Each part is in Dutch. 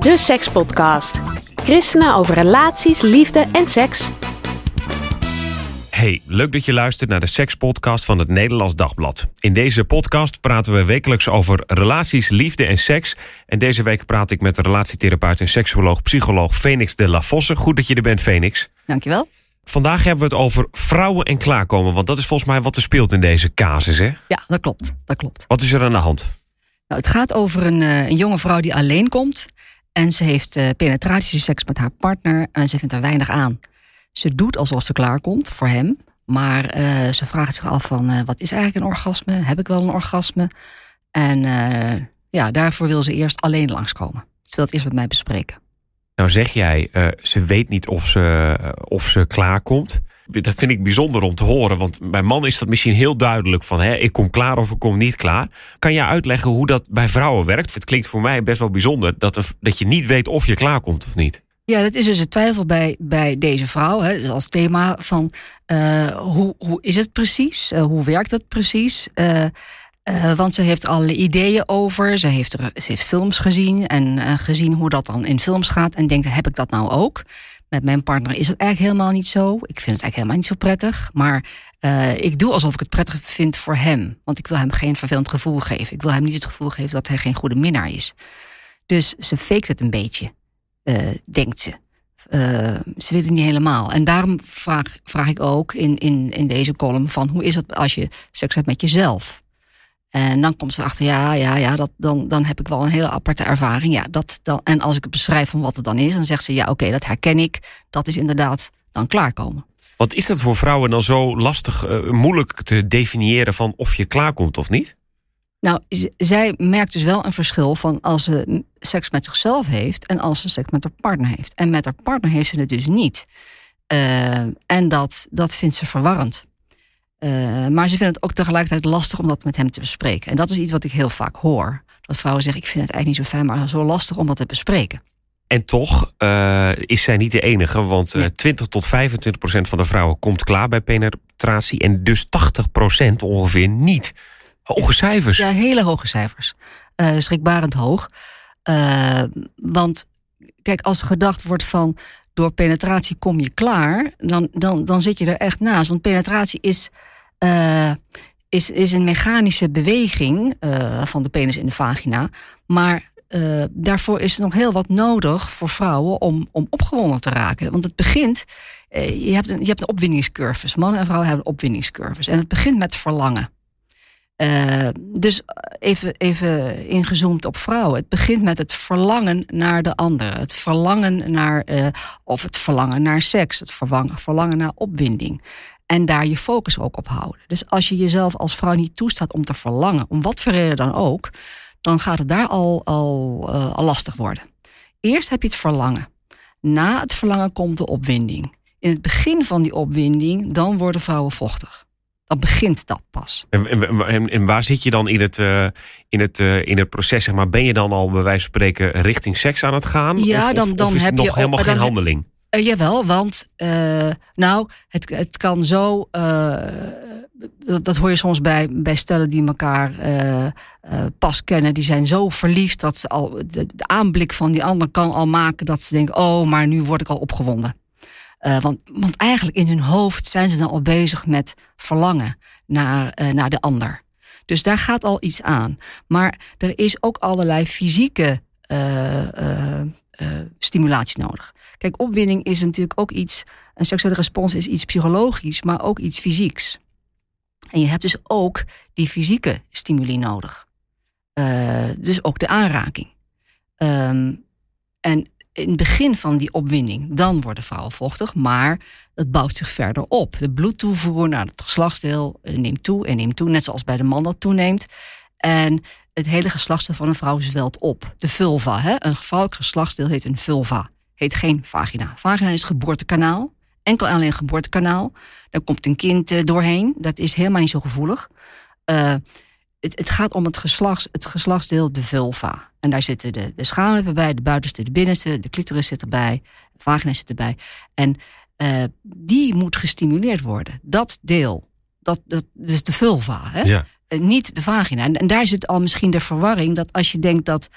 De Sekspodcast. Christenen over relaties, liefde en seks. Hey, leuk dat je luistert naar de sekspodcast van het Nederlands Dagblad. In deze podcast praten we wekelijks over relaties, liefde en seks. En deze week praat ik met de relatietherapeut en seksuoloog, psycholoog Phoenix de La Vosse. Goed dat je er bent, Phoenix. Dankjewel. Vandaag hebben we het over vrouwen en klaarkomen, want dat is volgens mij wat er speelt in deze casus, hè? Ja, dat klopt. Dat klopt. Wat is er aan de hand? Nou, het gaat over een, eh, een jonge vrouw die alleen komt. En ze heeft uh, penetratieseks met haar partner en ze vindt er weinig aan. Ze doet alsof ze klaarkomt voor hem. Maar uh, ze vraagt zich af van, uh, wat is eigenlijk een orgasme? Heb ik wel een orgasme? En ja, daarvoor wil ze eerst alleen langskomen. Ze wil het eerst met mij bespreken. Nou zeg jij, ze weet niet of ze, of ze klaarkomt. Dat vind ik bijzonder om te horen, want bij mannen is dat misschien heel duidelijk van hè, ik kom klaar of ik kom niet klaar. Kan je uitleggen hoe dat bij vrouwen werkt? Het klinkt voor mij best wel bijzonder dat, dat je niet weet of je klaar komt of niet. Ja, dat is dus het twijfel bij, bij deze vrouw. Hè. Dus als thema van uh, hoe, hoe is het precies? Uh, hoe werkt het precies? Uh, want ze heeft alle ideeën over. Ze heeft, ze heeft films gezien en gezien hoe dat dan in films gaat. En denkt, heb ik dat nou ook? Met mijn partner is het eigenlijk helemaal niet zo. Ik vind het eigenlijk helemaal niet zo prettig. Maar uh, ik doe alsof ik het prettig vind voor hem. Want ik wil hem geen vervelend gevoel geven. Ik wil hem niet het gevoel geven dat hij geen goede minnaar is. Dus ze faked het een beetje, denkt ze. Ze wil het niet helemaal. En daarom vraag, vraag ik ook in, in, in deze column van... hoe is het als je seks hebt met jezelf? En dan komt ze achter, ja, ja, ja, dat, dan, dan heb ik wel een hele aparte ervaring. Ja, dat, dan, en als ik het beschrijf van wat het dan is, dan zegt ze, ja, oké, dat herken ik. Dat is inderdaad dan klaarkomen. Wat is dat voor vrouwen dan zo lastig, uh, moeilijk te definiëren van of je klaarkomt of niet? Nou, zij merkt dus wel een verschil van als ze seks met zichzelf heeft en als ze seks met haar partner heeft. En met haar partner heeft ze het dus niet. Uh, en dat, dat vindt ze verwarrend. Uh, maar ze vinden het ook tegelijkertijd lastig om dat met hem te bespreken. En dat is iets wat ik heel vaak hoor. Dat vrouwen zeggen, ik vind het eigenlijk niet zo fijn, maar zo lastig om dat te bespreken. En toch uh, is zij niet de enige, want uh, 20 tot 25 procent van de vrouwen komt klaar bij penetratie en dus 80 procent ongeveer niet. Hoge cijfers. Ja, hele hoge cijfers. Uh, schrikbarend hoog. want kijk, als er gedacht wordt van door penetratie kom je klaar, dan, dan, dan zit je er echt naast. Want penetratie is uh, is, is een mechanische beweging uh, van de penis in de vagina. Maar uh, daarvoor is er nog heel wat nodig voor vrouwen om, om opgewonden te raken. Want het begint, je, hebt een, je hebt een opwindingscurves. Mannen en vrouwen hebben opwindingscurves. En het begint met verlangen. Uh, dus even, even ingezoomd op vrouwen. Het begint met het verlangen naar de ander. Het verlangen naar, uh, of het verlangen naar seks. Het verlangen, verlangen naar opwinding. En daar je focus ook op houden. Dus als je jezelf als vrouw niet toestaat om te verlangen, om wat voor reden dan ook, dan gaat het daar al, al, uh, al lastig worden. Eerst heb je het verlangen. Na het verlangen komt de opwinding. In het begin van die opwinding, dan worden vrouwen vochtig. Dan begint dat pas. En, en, en waar zit je dan in het, uh, in, het, uh, in het proces? Zeg maar, ben je dan al bij wijze van spreken richting seks aan het gaan? Ja, of, dan, dan of is heb nog je helemaal geen handeling? Uh, jawel, want nou, het, het kan zo. Dat, dat, hoor je soms bij, bij stellen die elkaar pas kennen. Die zijn zo verliefd dat ze al. De, de, aanblik van die ander kan al maken dat ze denken: oh, maar nu word ik al opgewonden. Want, want eigenlijk in hun hoofd zijn ze dan al bezig met verlangen naar, naar de ander. Dus daar gaat al iets aan. Maar er is ook allerlei fysieke stimulatie nodig. Kijk, opwinding is natuurlijk ook iets. Een seksuele respons is iets psychologisch, maar ook iets fysieks. En je hebt dus ook die fysieke stimuli nodig. Uh, dus ook de aanraking. Um, en in het begin van die opwinding, dan worden vrouwen vochtig, maar het bouwt zich verder op. De bloedtoevoer naar het geslachtsdeel neemt toe en neemt toe, net zoals bij de man dat toeneemt. En het hele geslachtsdeel van een vrouw zwelt op. De vulva. Hè? Een vrouwelijk geslachtsdeel heet een vulva. Heet geen vagina. Vagina is geboortekanaal. Enkel alleen een geboortekanaal. Daar komt een kind eh, doorheen. Dat is helemaal niet zo gevoelig. Uh, het, het, gaat om het, geslachts, het geslachtsdeel, de vulva. En daar zitten de, de schaamlippen bij, de buitenste, de binnenste, de clitoris zit erbij, de vagina zit erbij. En uh, die moet gestimuleerd worden. Dat deel, dat, dat, dus de vulva, hè? Ja. Uh, niet de vagina. En, en, daar zit al misschien de verwarring dat als je denkt dat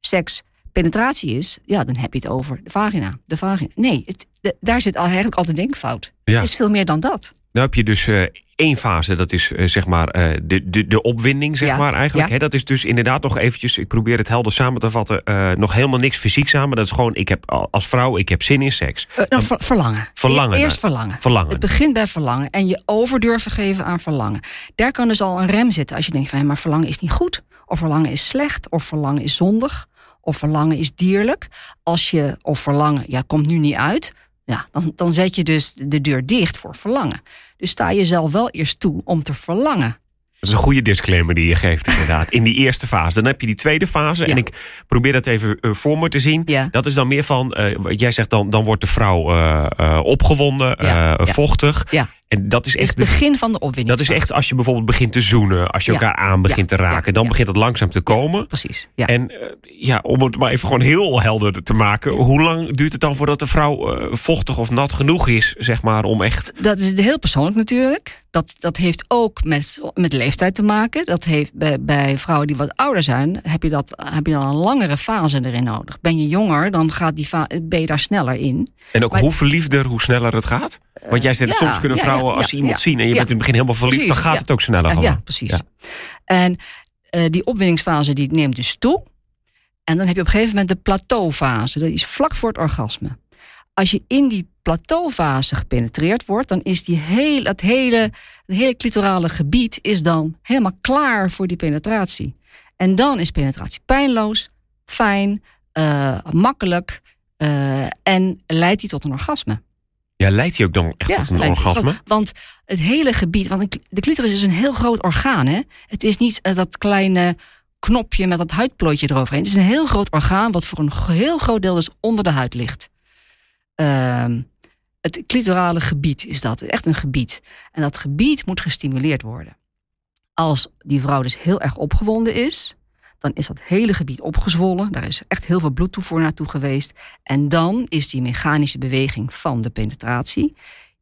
seks penetratie is, ja, dan heb je het over de vagina. De vagina. Nee, het, de, daar zit al eigenlijk altijd denkfout. Ja. Het is veel meer dan dat. Nou heb je dus uh, één fase, dat is uh, zeg maar uh, de, de, de opwinding, zeg Ja, maar eigenlijk. ja. Dat is dus inderdaad nog eventjes, ik probeer het helder samen te vatten, nog helemaal niks fysiek samen. Dat is gewoon, ik heb als vrouw, ik heb zin in seks. nou, ver, verlangen. Verlangen Eerst naar- verlangen. Verlangen. Het begint bij verlangen en je over durven geven aan verlangen. Daar kan dus al een rem zitten als je denkt van hé, maar verlangen is niet goed. Of verlangen is slecht. Of verlangen is zondig. Of verlangen is dierlijk. Als je, of verlangen, ja, komt nu niet uit. Ja, dan, dan zet je dus de deur dicht voor verlangen. Dus sta jezelf wel eerst toe om te verlangen. Dat is een goede disclaimer die je geeft inderdaad. In die eerste fase. Dan heb je die tweede fase. Ja. En ik probeer dat even eh, voor me te zien. Ja. Dat is dan meer van, wat jij zegt dan, dan wordt de vrouw eh, eh, opgewonden, ja. vochtig. En dat is het echt de begin van de opwinding. Dat is echt als je bijvoorbeeld begint te zoenen, als je Ja. elkaar aan begint Ja. te raken, dan Ja. begint het langzaam te komen. Precies. Ja. En eh, ja, om het maar even gewoon heel helder te maken, hoe lang duurt het dan voordat de vrouw eh, vochtig of nat genoeg is, zeg maar, om echt. Dat is heel persoonlijk natuurlijk. Dat, dat heeft ook met, met leeftijd te maken. Dat heeft bij, bij vrouwen die wat ouder zijn, heb je, dat, heb je dan een langere fase erin nodig. Ben je jonger, dan gaat die ben je daar sneller in. En ook Maar- hoe verliefder, hoe sneller het gaat? Want jij zegt, ja, soms kunnen vrouwen, ja, als ze iemand zien en je bent in het begin helemaal verliefd, Precies, dan gaat het ook sneller Ja, precies. En eh, die opwindingsfase die neemt dus toe. En dan heb je op een gegeven moment de plateaufase. Dat is vlak voor het orgasme. Als je in die plateaufase gepenetreerd wordt, dan is die heel, het, hele, het hele clitorale gebied is dan helemaal klaar voor die penetratie. En dan is penetratie pijnloos, fijn, eh, makkelijk eh, en leidt die tot een orgasme. Ja, leidt hij ook dan echt tot een orgasme? Want het hele gebied, want de clitoris is een heel groot orgaan. Hè? Het is niet eh, dat kleine knopje met dat huidplooitje eroverheen. Het is een heel groot orgaan wat voor een heel groot deel dus onder de huid ligt. Ehm, het clitorale gebied is dat, echt een gebied. En dat gebied moet gestimuleerd worden. Als die vrouw dus heel erg opgewonden is, dan is dat hele gebied opgezwollen. Daar is echt heel veel bloedtoevoer naartoe geweest. En dan is die mechanische beweging van de penetratie,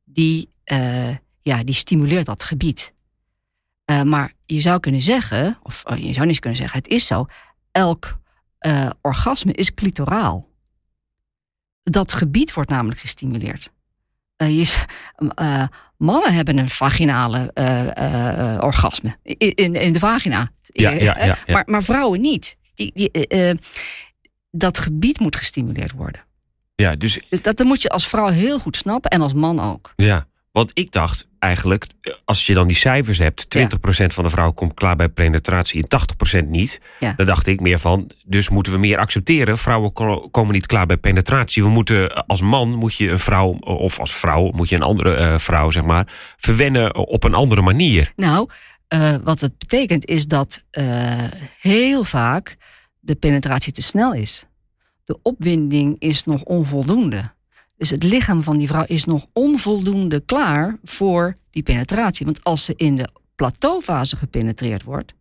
die, eh, ja, die stimuleert dat gebied. Eh, maar je zou kunnen zeggen, of eh, je zou niet kunnen zeggen, het is zo, elk eh, orgasme is clitoraal. Dat gebied wordt namelijk gestimuleerd. Eh, je, eh, mannen hebben een vaginale eh, orgasme in, in, in de vagina. Ja, ja, ja. Maar, maar vrouwen niet. Die, die, dat gebied moet gestimuleerd worden. Ja, dus Dus dat, dat moet je als vrouw heel goed snappen en als man ook. Ja, want ik dacht eigenlijk, als je dan die cijfers hebt, 20% van de vrouwen komt klaar bij penetratie en 80% niet. Ja. Dan dacht ik meer van, dus moeten we meer accepteren. Vrouwen ko- komen niet klaar bij penetratie. We moeten, als man moet je een vrouw, of als vrouw moet je een andere eh, vrouw, zeg maar, verwennen op een andere manier. Nou, eh, wat het betekent is dat eh, heel vaak de penetratie te snel is. De opwinding is nog onvoldoende. Dus het lichaam van die vrouw is nog onvoldoende klaar voor die penetratie. Want als ze in de plateaufase gepenetreerd wordt,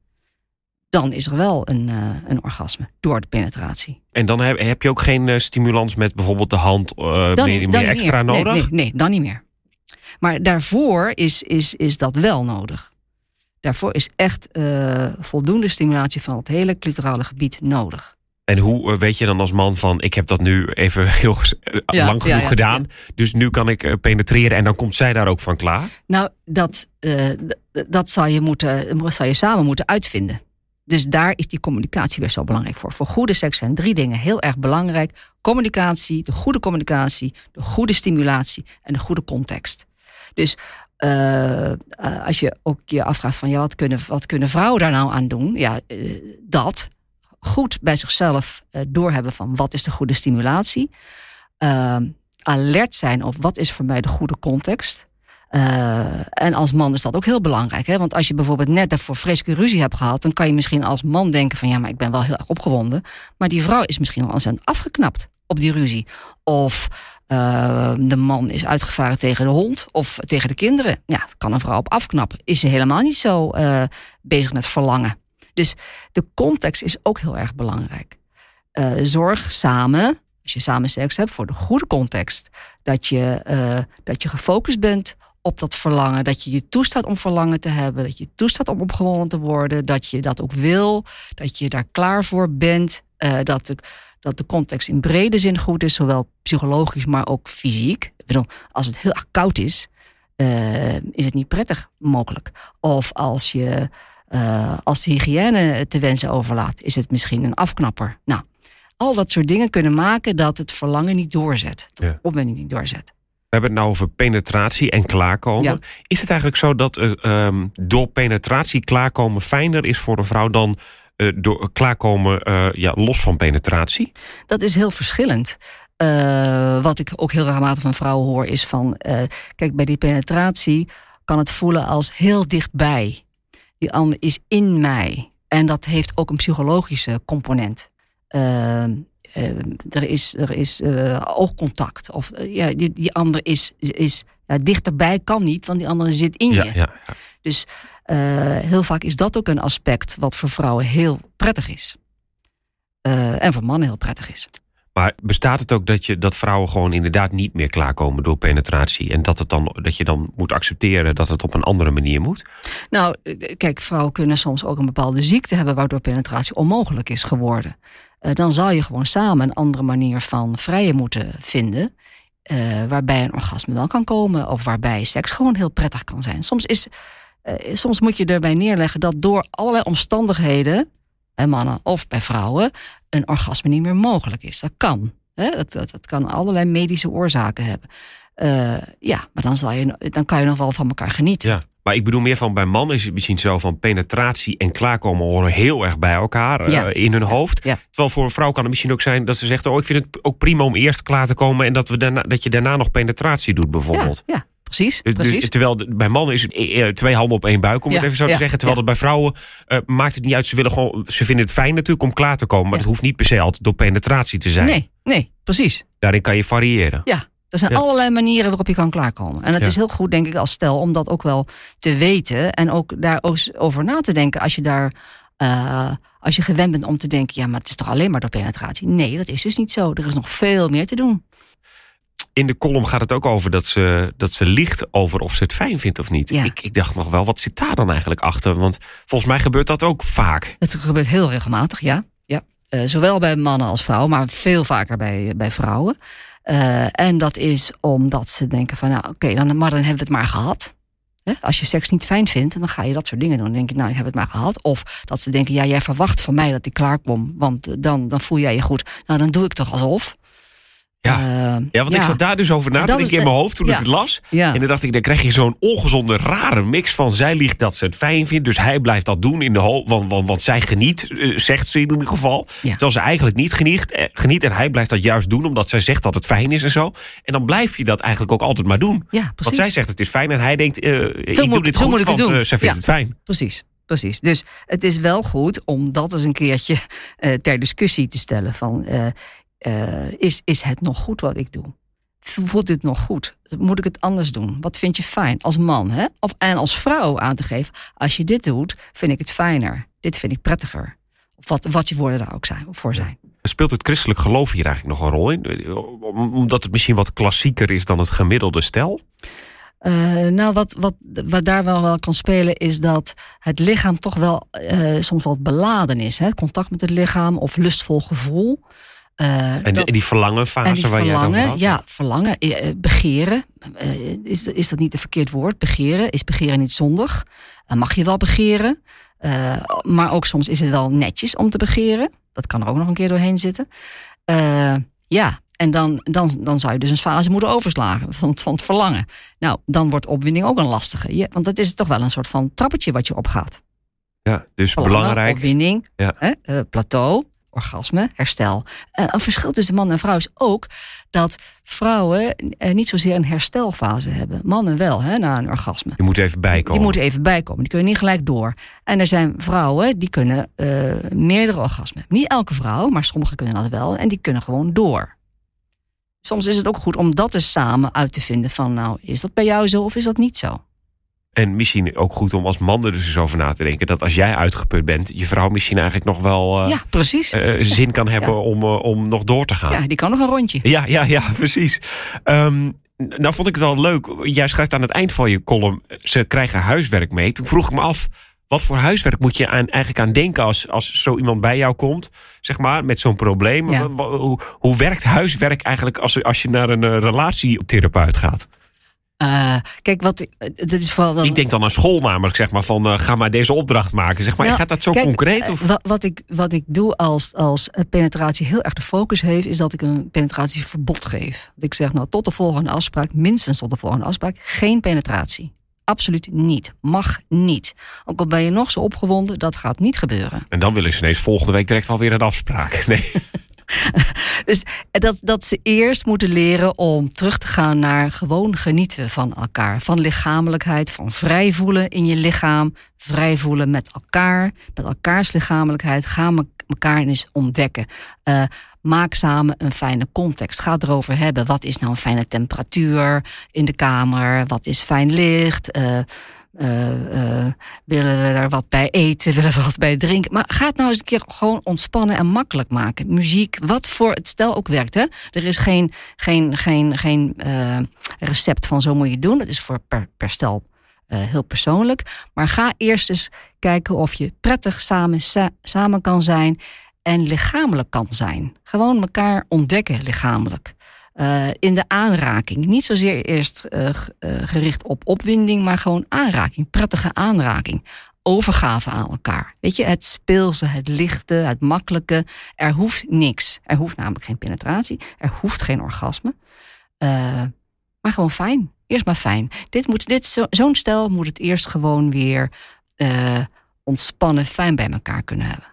dan is er wel een, eh, een orgasme door de penetratie. En dan heb, heb je ook geen eh, stimulans met bijvoorbeeld de hand eh, Dan, meer, meer extra meer. Nee, nodig? Nee, nee, dan niet meer. Maar daarvoor is, is, is dat wel nodig. Daarvoor is echt voldoende stimulatie van het hele clitorale gebied nodig. En hoe eh, weet je dan als man van, ik heb dat nu even heel eh, Ja, lang genoeg ja, gedaan, dus nu kan ik eh, penetreren en dan komt zij daar ook van klaar? Nou, dat, d- dat zal, je moeten, zal je samen moeten uitvinden. Dus daar is die communicatie weer zo belangrijk voor. Voor goede seks zijn drie dingen heel erg belangrijk. Communicatie, de goede communicatie, de goede stimulatie en de goede context. Dus als je ook je afvraagt van ja, wat kunnen, wat kunnen vrouwen daar nou aan doen? Ja, dat. Goed bij zichzelf eh, doorhebben van wat is de goede stimulatie. Eh, alert zijn op wat is voor mij de goede context. en als man is dat ook heel belangrijk. Hè? Want als je bijvoorbeeld net daarvoor vreselijke ruzie hebt gehad... dan kan je misschien als man denken van... ja, maar ik ben wel heel erg opgewonden. Maar die vrouw is misschien al ontzettend afgeknapt op die ruzie. Of uh, de man is uitgevaren tegen de hond of tegen de kinderen. Ja, kan een vrouw op afknappen. Is ze helemaal niet zo uh, bezig met verlangen. Dus de context is ook heel erg belangrijk. Uh, zorg samen, als je samen seks hebt, voor de goede context. Dat je, dat je gefocust bent op dat verlangen. Dat je je toestaat om verlangen te hebben. Dat je toestaat om opgewonden te worden. Dat je dat ook wil. Dat je daar klaar voor bent. dat de, dat de context in brede zin goed is, zowel psychologisch, maar ook fysiek. Ik bedoel, als het heel koud is, is het niet prettig mogelijk. Of als je uh, als de hygiëne te wensen overlaat, is het misschien een afknapper. Nou, al dat soort dingen kunnen maken dat het verlangen niet doorzet. Dat ja. opwinding niet doorzet. We hebben het nou over penetratie en klaarkomen. Ja. Is het eigenlijk zo dat uh, um, door penetratie klaarkomen fijner is voor een vrouw dan uh, door klaarkomen uh, ja, los van penetratie? Dat is heel verschillend. Wat ik ook heel regelmatig van vrouwen hoor is van... kijk, bij die penetratie kan het voelen als heel dichtbij. Die ander is in mij. En dat heeft ook een psychologische component. er is, er is oogcontact. Of ja, die, die ander is, is ja, dichterbij kan niet, want die andere zit in ja, je. Ja, ja. Dus heel vaak is dat ook een aspect wat voor vrouwen heel prettig is. En voor mannen heel prettig is. Maar bestaat het ook dat, je, dat vrouwen gewoon inderdaad niet meer klaarkomen door penetratie? En dat, het dan, dat je dan moet accepteren dat het op een andere manier moet? Nou, kijk, vrouwen kunnen soms ook een bepaalde ziekte hebben waardoor penetratie onmogelijk is geworden. Uh, dan zal je gewoon samen een andere manier van vrijen moeten vinden. Uh, waarbij een orgasme wel kan komen of waarbij seks gewoon heel prettig kan zijn. Soms is uh, soms moet je erbij neerleggen dat door allerlei omstandigheden, bij mannen of bij vrouwen, een orgasme niet meer mogelijk is. Dat kan. Hè? Dat, dat, dat, kan allerlei medische oorzaken hebben. Uh, ja, maar dan, zal je, dan kan je nog wel van elkaar genieten. Ja. Maar ik bedoel meer van bij mannen is het misschien zo van penetratie en klaarkomen horen heel erg bij elkaar ja. uh, in hun hoofd. Ja. Terwijl voor een vrouw kan het misschien ook zijn dat ze zegt: Oh, ik vind het ook prima om eerst klaar te komen en dat, we daarna, dat je daarna nog penetratie doet, bijvoorbeeld. Ja, Precies, dus, precies. Dus, terwijl bij mannen is het twee handen op één buik, om ja, het even zo te ja, zeggen. Terwijl het bij vrouwen uh, maakt het niet uit. Ze, willen gewoon, ze vinden het fijn natuurlijk om klaar te komen. Maar het hoeft niet per se altijd door penetratie te zijn. Nee, nee, precies. Daarin kan je variëren. Ja, er zijn allerlei manieren waarop je kan klaarkomen. En het is heel goed, denk ik, als stel om dat ook wel te weten. En ook daar over na te denken als je daar. Uh, als je gewend bent om te denken, ja, maar het is toch alleen maar door penetratie? Nee, dat is dus niet zo. Er is nog veel meer te doen in de column gaat het ook over dat ze, dat ze liegt over of ze het fijn vindt of niet. Ja. Ik, ik dacht nog wel, wat zit daar dan eigenlijk achter? Want volgens mij gebeurt dat ook vaak. Het gebeurt heel regelmatig, ja. ja. Uh, zowel bij mannen als vrouwen, maar veel vaker bij, bij vrouwen. Uh, en dat is omdat ze denken van, nou oké, okay, dan, maar dan hebben we het maar gehad. He? Als je seks niet fijn vindt, dan ga je dat soort dingen doen. Dan denk je, nou, ik heb het maar gehad. Of dat ze denken, ja, jij verwacht van mij dat ik klaar kom. Want dan, dan voel jij je goed. Nou, dan doe ik toch alsof. Ja. Uh, ja, want ja. ik zat daar dus over na te denken in mijn hoofd toen ja. ik het las. Ja. En dan dacht ik, dan krijg je zo'n ongezonde, rare mix van... zij liegt dat ze het fijn vindt, dus hij blijft dat doen in de hoop... Want, want, want zij geniet, uh, zegt ze in ieder geval. Terwijl ze eigenlijk niet geniet, eh, geniet en hij blijft dat juist doen... omdat zij zegt dat het fijn is en zo. En dan blijf je dat eigenlijk ook altijd maar doen. Want zij zegt het is fijn en hij denkt... Uh, ik moet, doe dit goed, want zij vindt het fijn. Precies. Precies. Dus het is wel goed om dat eens een keertje uh, ter discussie te stellen. Van, uh, uh, is, is het nog goed wat ik doe? Voelt dit nog goed? Moet ik het anders doen? Wat vind je fijn als man? Hè? Of, en als vrouw aan te geven. Als je dit doet, vind ik het fijner. Dit vind ik prettiger. Of wat, wat je woorden daar ook zijn, voor zijn. Speelt het christelijk geloof hier eigenlijk nog een rol in? Omdat het misschien wat klassieker is dan het gemiddelde stel? Uh, nou, wat, wat, wat daar wel, wel kan spelen is dat het lichaam toch wel uh, soms wat beladen is. Hè? Contact met het lichaam of lustvol gevoel. Uh, en, dat, die verlangenfase en die waar verlangen, jij? Ja, verlangen, begeren. is, is dat niet een verkeerd woord? Begeren. Is begeren niet zondig? mag je wel begeren. maar ook soms is het wel netjes om te begeren. Dat kan er ook nog een keer doorheen zitten. ja, en dan, dan, dan zou je dus een fase moeten overslagen van, van het verlangen. Nou, dan wordt opwinding ook een lastige. Want dat is toch wel een soort van trappetje wat je opgaat. Ja, dus verlangen, belangrijk. Opwinding, ja. hè, uh, plateau, orgasme, herstel. Uh, een verschil tussen man en vrouw is ook dat vrouwen uh, niet zozeer een herstelfase hebben. Mannen wel, hè, na een orgasme. Die moeten even bijkomen. Die moeten even bijkomen. Die kunnen niet gelijk door. En er zijn vrouwen die kunnen uh, meerdere orgasmen. Niet elke vrouw, maar sommigen kunnen dat wel. En die kunnen gewoon door. Soms is het ook goed om dat eens samen uit te vinden van... nou, is dat bij jou zo of is dat niet zo? En misschien ook goed om als man er dus eens over na te denken. Dat als jij uitgeput bent, je vrouw misschien eigenlijk nog wel uh, ja, precies. Uh, zin kan hebben ja. om, uh, om nog door te gaan. Ja, die kan nog een rondje. Ja, ja, ja precies. Um, nou vond ik het wel leuk. Jij schrijft aan het eind van je column, ze krijgen huiswerk mee. Toen vroeg ik me af, wat voor huiswerk moet je aan, eigenlijk aan denken als, als zo iemand bij jou komt, zeg maar, met zo'n probleem? Hoe, hoe werkt huiswerk eigenlijk als, als je naar een relatietherapeut gaat? Uh, kijk, wat dat is vooral. Dan... Ik denk dan aan school, namelijk zeg maar van uh, ga maar deze opdracht maken. Zeg maar, nou, gaat dat zo kijk, concreet? Of? Wat, wat, ik, wat ik doe als, als penetratie heel erg de focus heeft, is dat ik een penetratieverbod geef. Dat ik zeg, nou, tot de volgende afspraak, minstens tot de volgende afspraak, geen penetratie. Absoluut niet. Mag niet. Ook al ben je nog zo opgewonden, dat gaat niet gebeuren. En dan willen ze ineens volgende week direct wel weer een afspraak. Nee. dus dat, dat ze eerst moeten leren om terug te gaan naar gewoon genieten van elkaar. Van lichamelijkheid, van vrij voelen in je lichaam. Vrij voelen met elkaar, met elkaars lichamelijkheid. Ga me, elkaar eens ontdekken. Uh, maak samen een fijne context. Ga het erover hebben. Wat is nou een fijne temperatuur in de kamer? Wat is fijn licht? Uh, willen we er wat bij eten? Willen we wat bij drinken? Maar ga het nou eens een keer gewoon ontspannen en makkelijk maken. Muziek, wat voor het stel ook werkt. Hè? Er is geen, geen, geen, geen uh, recept van zo moet je doen. Dat is voor per, per stel heel persoonlijk. Maar ga eerst eens kijken of je prettig samen, sa samen kan zijn en lichamelijk kan zijn. Gewoon elkaar ontdekken lichamelijk. Uh, in de aanraking. Niet zozeer eerst uh, uh, gericht op opwinding, maar gewoon aanraking. Prettige aanraking. Overgave aan elkaar. Weet je, het speelse, het lichte, het makkelijke. Er hoeft niks. Er hoeft namelijk geen penetratie. Er hoeft geen orgasme. maar gewoon fijn. Eerst maar fijn. Dit moet, dit, zo, zo'n stel moet het eerst gewoon weer ontspannen, fijn bij elkaar kunnen hebben.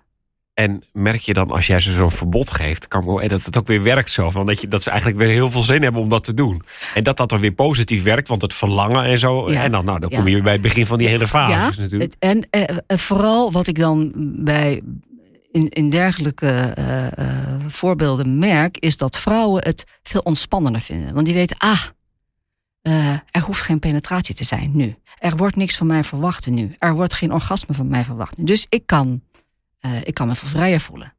En merk je dan als jij ze zo'n verbod geeft, kan dat het ook weer werkt zo. Van dat, je, dat ze eigenlijk weer heel veel zin hebben om dat te doen. En dat dat dan weer positief werkt, want het verlangen en zo. Ja, en dan, nou, dan kom je weer bij het begin van die hele fase natuurlijk. En uh, vooral wat ik dan bij in, in dergelijke uh, uh, voorbeelden merk, is dat vrouwen het veel ontspannender vinden. Want die weten, ah, er hoeft geen penetratie te zijn nu. Er wordt niks van mij verwacht nu. Er wordt geen orgasme van mij verwacht. Dus ik kan uh, ik kan me veel vrijer voelen.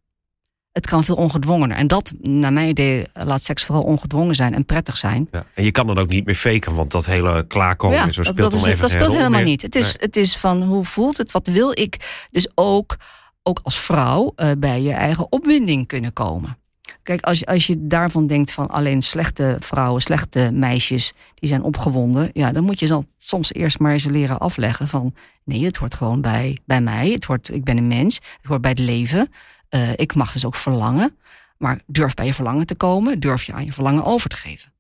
Het kan veel ongedwongener. En dat, naar mijn idee, laat seks vooral ongedwongen zijn en prettig zijn. Ja. En je kan dan ook niet meer faken, want dat hele klaarkomen ja, en zo speelt dat, dat is, even Dat speelt helemaal niet. Het is, nee. het is van, hoe voelt het? Wat wil ik? Dus ook, ook als vrouw uh, bij je eigen opwinding kunnen komen. Kijk, als, als je daarvan denkt van alleen slechte vrouwen, slechte meisjes, die zijn opgewonden. Ja, dan moet je dan soms eerst maar eens leren afleggen van nee, het hoort gewoon bij, bij mij. Het hoort, ik ben een mens, het hoort bij het leven. Uh, ik mag dus ook verlangen. Maar durf bij je verlangen te komen, durf je aan je verlangen over te geven.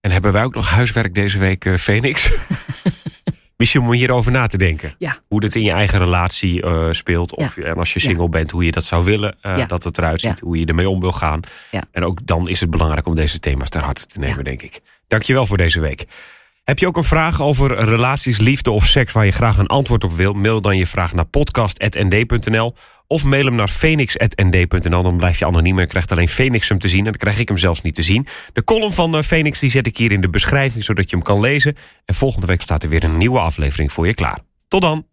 En hebben wij ook nog huiswerk deze week, Phoenix? Misschien om hierover na te denken. Ja. Hoe dat in je eigen relatie uh, speelt. Of ja. en als je single ja. bent, hoe je dat zou willen. Uh, dat het eruit ziet. Hoe je ermee om wil gaan. En ook dan is het belangrijk om deze thema's ter harte te nemen, denk ik. Dankjewel voor deze week. Heb je ook een vraag over relaties, liefde of seks waar je graag een antwoord op wil? Mail dan je vraag naar podcast.nd.nl of mail hem naar phoenix.nd.nl. Dan blijf je anoniem en krijgt alleen Phoenix hem te zien. En dan krijg ik hem zelfs niet te zien. De column van Phoenix die zet ik hier in de beschrijving, zodat je hem kan lezen. En volgende week staat er weer een nieuwe aflevering voor je klaar. Tot dan!